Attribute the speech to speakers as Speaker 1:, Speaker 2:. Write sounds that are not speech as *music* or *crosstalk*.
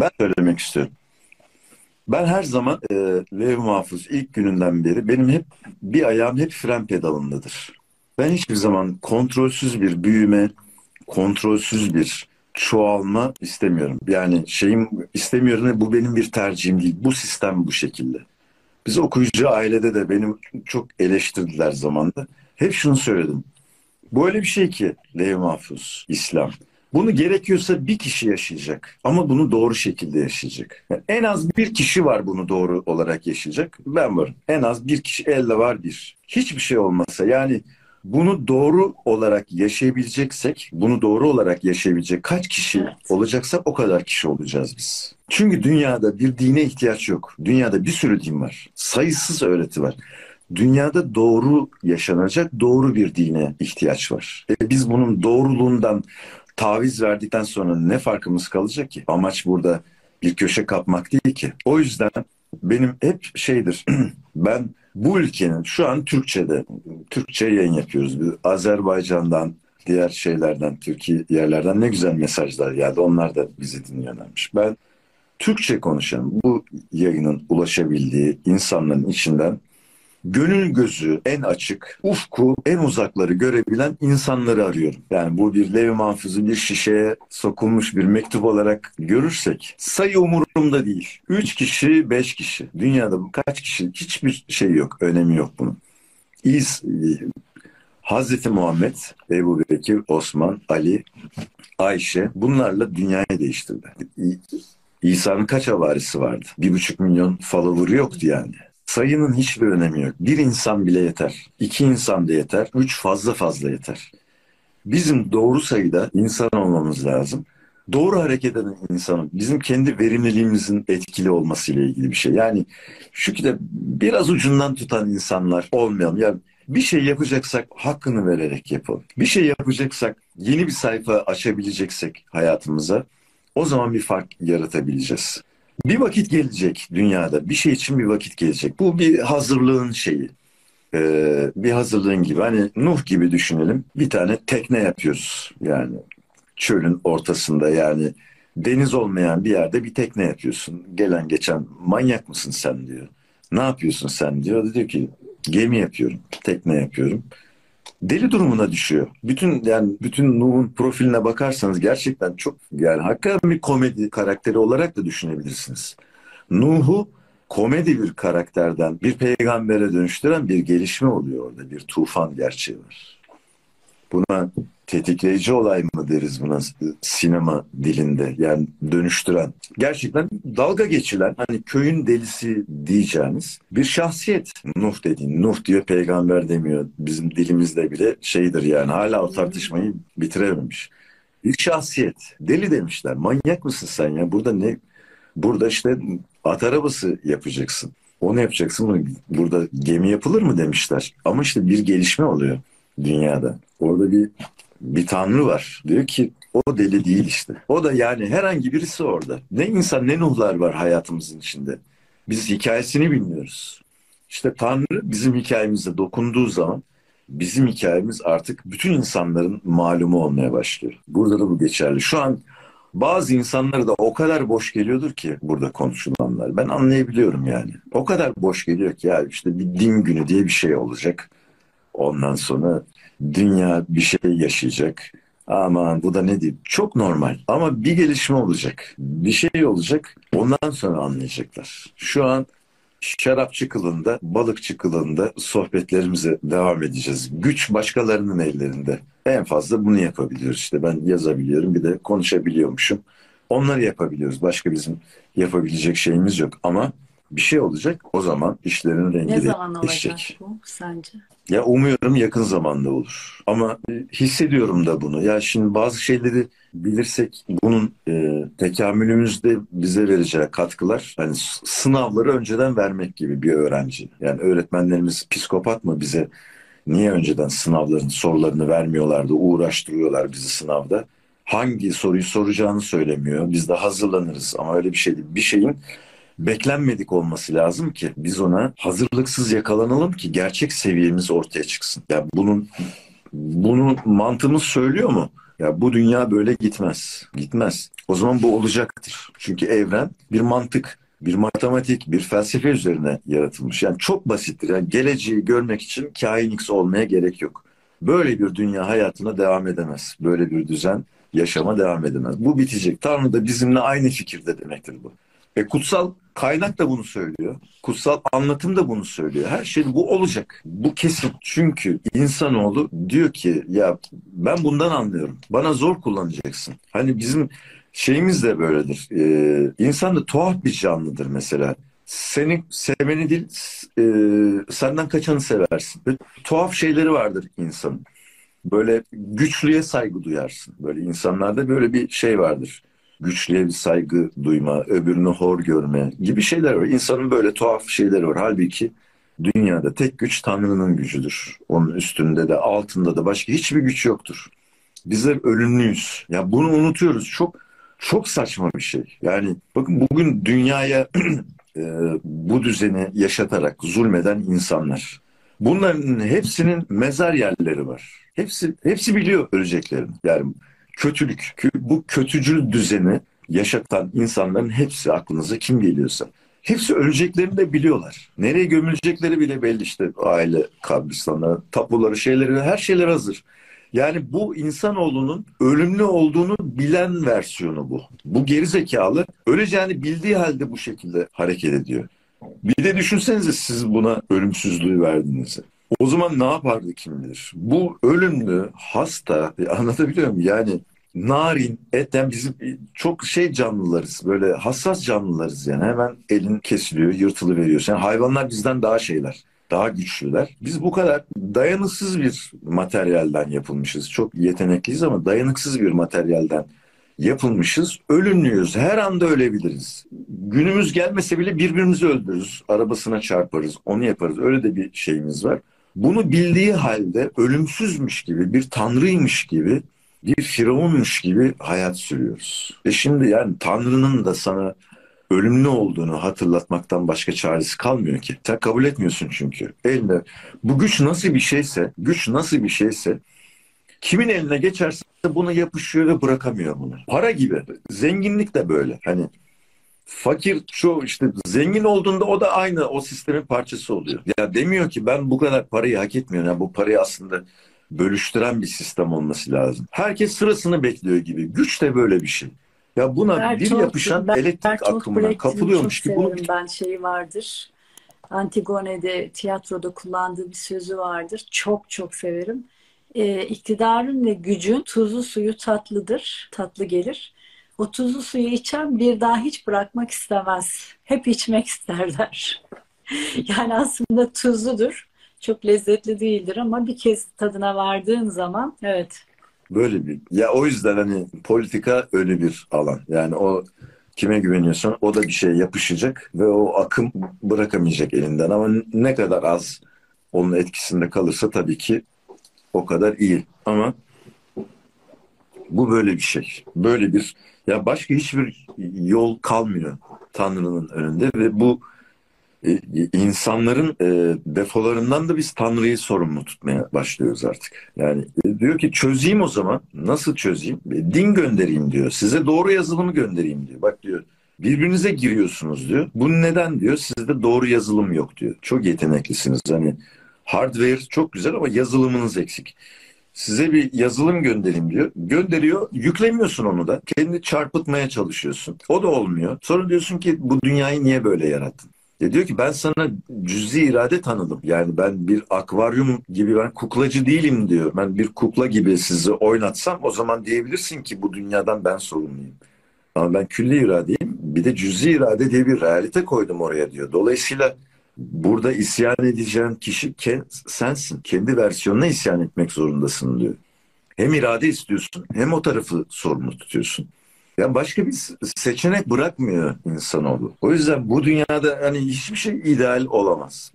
Speaker 1: Ben söylemek istiyorum. Ben her zaman e, Lev Mahfuz ilk gününden beri benim hep bir ayağım hep fren pedalındadır. Ben hiçbir zaman kontrolsüz bir büyüme, kontrolsüz bir çoğalma istemiyorum. Yani şeyim istemiyorum bu benim bir tercihim değil. Bu sistem bu şekilde. Biz okuyucu ailede de benim çok eleştirdiler zamanda. Hep şunu söyledim. Bu öyle bir şey ki Lev Mahfuz, İslam. Bunu gerekiyorsa bir kişi yaşayacak ama bunu doğru şekilde yaşayacak. Yani en az bir kişi var bunu doğru olarak yaşayacak. Ben varım. En az bir kişi elde var bir. Hiçbir şey olmasa yani bunu doğru olarak yaşayabileceksek, bunu doğru olarak yaşayabilecek kaç kişi evet. olacaksa o kadar kişi olacağız biz. Çünkü dünyada bir dine ihtiyaç yok. Dünyada bir sürü din var. Sayısız öğreti var. Dünyada doğru yaşanacak doğru bir dine ihtiyaç var. E biz bunun doğruluğundan taviz verdikten sonra ne farkımız kalacak ki? Amaç burada bir köşe kapmak değil ki. O yüzden benim hep şeydir. *clears throat* ben bu ülkenin şu an Türkçe'de, Türkçe yayın yapıyoruz. Azerbaycan'dan, diğer şeylerden, Türkiye yerlerden ne güzel mesajlar geldi. Onlar da bizi dinliyorlarmış. Ben Türkçe konuşan bu yayının ulaşabildiği insanların içinden gönül gözü en açık, ufku en uzakları görebilen insanları arıyorum. Yani bu bir Levi Manfuz'un bir şişeye sokulmuş bir mektup olarak görürsek sayı umurumda değil. Üç kişi, beş kişi. Dünyada bu kaç kişi hiçbir şey yok, önemi yok bunun. İz, Hazreti Muhammed, Ebu Bekir, Osman, Ali, Ayşe bunlarla dünyayı değiştirdi. İsa'nın kaç havarisi vardı? Bir buçuk milyon follower'ı yoktu yani. Sayının hiçbir önemi yok. Bir insan bile yeter. İki insan da yeter. Üç fazla fazla yeter. Bizim doğru sayıda insan olmamız lazım. Doğru hareket eden insanın bizim kendi verimliliğimizin etkili olması ile ilgili bir şey. Yani şu ki de biraz ucundan tutan insanlar olmayalım. Yani bir şey yapacaksak hakkını vererek yapalım. Bir şey yapacaksak yeni bir sayfa açabileceksek hayatımıza o zaman bir fark yaratabileceğiz. Bir vakit gelecek dünyada. Bir şey için bir vakit gelecek. Bu bir hazırlığın şeyi. Ee, bir hazırlığın gibi. Hani Nuh gibi düşünelim. Bir tane tekne yapıyoruz. Yani çölün ortasında yani deniz olmayan bir yerde bir tekne yapıyorsun. Gelen geçen manyak mısın sen diyor. Ne yapıyorsun sen diyor. Diyor ki gemi yapıyorum, tekne yapıyorum deli durumuna düşüyor. Bütün yani bütün Nuh'un profiline bakarsanız gerçekten çok yani hakikaten bir komedi karakteri olarak da düşünebilirsiniz. Nuh'u komedi bir karakterden bir peygambere dönüştüren bir gelişme oluyor orada. Bir tufan gerçeği var. Buna tetikleyici olay mı deriz buna sinema dilinde yani dönüştüren. Gerçekten dalga geçilen hani köyün delisi diyeceğiniz bir şahsiyet. Nuh dediğin. Nuh diyor peygamber demiyor. Bizim dilimizde bile şeydir yani hala o tartışmayı bitirememiş. Bir şahsiyet. Deli demişler. Manyak mısın sen ya? Burada ne? Burada işte at arabası yapacaksın. Onu yapacaksın. Burada gemi yapılır mı demişler. Ama işte bir gelişme oluyor dünyada. Orada bir bir tanrı var. Diyor ki o deli değil işte. O da yani herhangi birisi orada. Ne insan ne nuhlar var hayatımızın içinde. Biz hikayesini bilmiyoruz. İşte Tanrı bizim hikayemize dokunduğu zaman bizim hikayemiz artık bütün insanların malumu olmaya başlıyor. Burada da bu geçerli. Şu an bazı insanlara da o kadar boş geliyordur ki burada konuşulanlar. Ben anlayabiliyorum yani. O kadar boş geliyor ki ya işte bir din günü diye bir şey olacak. Ondan sonra dünya bir şey yaşayacak. Aman bu da ne diyeyim? Çok normal. Ama bir gelişme olacak. Bir şey olacak. Ondan sonra anlayacaklar. Şu an şarapçı kılında, balıkçı kılında sohbetlerimize devam edeceğiz. Güç başkalarının ellerinde. En fazla bunu yapabiliyoruz. İşte ben yazabiliyorum bir de konuşabiliyormuşum. Onları yapabiliyoruz. Başka bizim yapabilecek şeyimiz yok. Ama bir şey olacak. O zaman işlerin rengi
Speaker 2: ne zaman olacak bu sence?
Speaker 1: Ya umuyorum yakın zamanda olur. Ama e, hissediyorum da bunu. Ya şimdi bazı şeyleri bilirsek bunun e, tekamülümüzde bize vereceği katkılar hani sınavları önceden vermek gibi bir öğrenci. Yani öğretmenlerimiz psikopat mı bize niye önceden sınavların sorularını vermiyorlardı, uğraştırıyorlar bizi sınavda. Hangi soruyu soracağını söylemiyor. Biz de hazırlanırız ama öyle bir şey değil. Bir şeyin beklenmedik olması lazım ki biz ona hazırlıksız yakalanalım ki gerçek seviyemiz ortaya çıksın. Ya yani bunun bunu mantığımız söylüyor mu? Ya bu dünya böyle gitmez. Gitmez. O zaman bu olacaktır. Çünkü evren bir mantık, bir matematik, bir felsefe üzerine yaratılmış. Yani çok basittir. Yani geleceği görmek için kain X olmaya gerek yok. Böyle bir dünya hayatına devam edemez. Böyle bir düzen yaşama devam edemez. Bu bitecek. Tanrı da bizimle aynı fikirde demektir bu. E kutsal kaynak da bunu söylüyor. Kutsal anlatım da bunu söylüyor. Her şey bu olacak. Bu kesin. Çünkü insanoğlu diyor ki ya ben bundan anlıyorum. Bana zor kullanacaksın. Hani bizim şeyimiz de böyledir. Ee, insan da tuhaf bir canlıdır mesela. Seni seveni değil, e, senden kaçanı seversin. Böyle tuhaf şeyleri vardır insanın. Böyle güçlüye saygı duyarsın. Böyle insanlarda böyle bir şey vardır güçlüye bir saygı duyma, öbürünü hor görme gibi şeyler var. İnsanın böyle tuhaf şeyleri var. Halbuki dünyada tek güç Tanrı'nın gücüdür. Onun üstünde de altında da başka hiçbir güç yoktur. Bizler ölümlüyüz. Ya bunu unutuyoruz. Çok çok saçma bir şey. Yani bakın bugün dünyaya *clears throat* e, bu düzeni yaşatarak zulmeden insanlar. Bunların hepsinin mezar yerleri var. Hepsi hepsi biliyor öleceklerini. Yani kötülük, bu kötücül düzeni yaşatan insanların hepsi aklınıza kim geliyorsa. Hepsi öleceklerini de biliyorlar. Nereye gömülecekleri bile belli işte aile kabristanları, tapuları, şeyleri, her şeyler hazır. Yani bu insanoğlunun ölümlü olduğunu bilen versiyonu bu. Bu geri zekalı öleceğini bildiği halde bu şekilde hareket ediyor. Bir de düşünsenize siz buna ölümsüzlüğü verdiğinizi. O zaman ne yapardı kim bilir? Bu ölümlü, hasta, anlatabiliyor muyum? Yani narin, eten bizim çok şey canlılarız. Böyle hassas canlılarız yani. Hemen elin kesiliyor, yırtılıveriyor. Yani hayvanlar bizden daha şeyler daha güçlüler. Biz bu kadar dayanıksız bir materyalden yapılmışız. Çok yetenekliyiz ama dayanıksız bir materyalden yapılmışız. Ölümlüyüz. Her anda ölebiliriz. Günümüz gelmese bile birbirimizi öldürürüz. Arabasına çarparız. Onu yaparız. Öyle de bir şeyimiz var. Bunu bildiği halde ölümsüzmüş gibi, bir tanrıymış gibi, bir firavunmuş gibi hayat sürüyoruz. E şimdi yani tanrının da sana ölümlü olduğunu hatırlatmaktan başka çaresi kalmıyor ki. Sen kabul etmiyorsun çünkü. Elinde bu güç nasıl bir şeyse, güç nasıl bir şeyse kimin eline geçerse buna yapışıyor ve bırakamıyor bunu. Para gibi. Zenginlik de böyle. Hani fakir şu işte zengin olduğunda o da aynı o sistemin parçası oluyor. Ya demiyor ki ben bu kadar parayı hak etmiyorum. Yani bu parayı aslında bölüştüren bir sistem olması lazım. Herkes sırasını bekliyor gibi. Güç de böyle bir şey. Ya buna Bertolt, bir yapışan elektrik Bertolt akımına kapılıyormuş gibi. Bunu...
Speaker 2: Ben şeyi vardır. Antigone'de tiyatroda kullandığı bir sözü vardır. Çok çok severim. Ee, iktidarın ve gücün tuzlu suyu tatlıdır. Tatlı gelir. O tuzlu suyu içen bir daha hiç bırakmak istemez. Hep içmek isterler. *laughs* yani aslında tuzludur. Çok lezzetli değildir ama bir kez tadına vardığın zaman evet
Speaker 1: Böyle bir ya o yüzden hani politika öyle bir alan. Yani o kime güveniyorsan o da bir şey yapışacak ve o akım bırakamayacak elinden ama ne kadar az onun etkisinde kalırsa tabii ki o kadar iyi. Ama bu böyle bir şey. Böyle bir ya başka hiçbir yol kalmıyor Tanrı'nın önünde ve bu insanların e, defolarından da biz Tanrı'yı sorumlu tutmaya başlıyoruz artık. Yani e, diyor ki çözeyim o zaman. Nasıl çözeyim? E, din göndereyim diyor. Size doğru yazılımı göndereyim diyor. Bak diyor birbirinize giriyorsunuz diyor. Bu neden diyor? Sizde doğru yazılım yok diyor. Çok yeteneklisiniz. Hani hardware çok güzel ama yazılımınız eksik. Size bir yazılım göndereyim diyor. Gönderiyor. Yüklemiyorsun onu da. Kendi çarpıtmaya çalışıyorsun. O da olmuyor. Sonra diyorsun ki bu dünyayı niye böyle yarattın? E diyor ki ben sana cüzi irade tanıdım. Yani ben bir akvaryum gibi ben kuklacı değilim diyor. Ben bir kukla gibi sizi oynatsam o zaman diyebilirsin ki bu dünyadan ben sorumluyum. Ama ben külli iradeyim. Bir de cüzi irade diye bir realite koydum oraya diyor. Dolayısıyla burada isyan edeceğin kişi sensin. Kendi versiyonuna isyan etmek zorundasın diyor. Hem irade istiyorsun hem o tarafı sorumlu tutuyorsun. Yani başka bir seçenek bırakmıyor insanoğlu. O yüzden bu dünyada hani hiçbir şey ideal olamaz.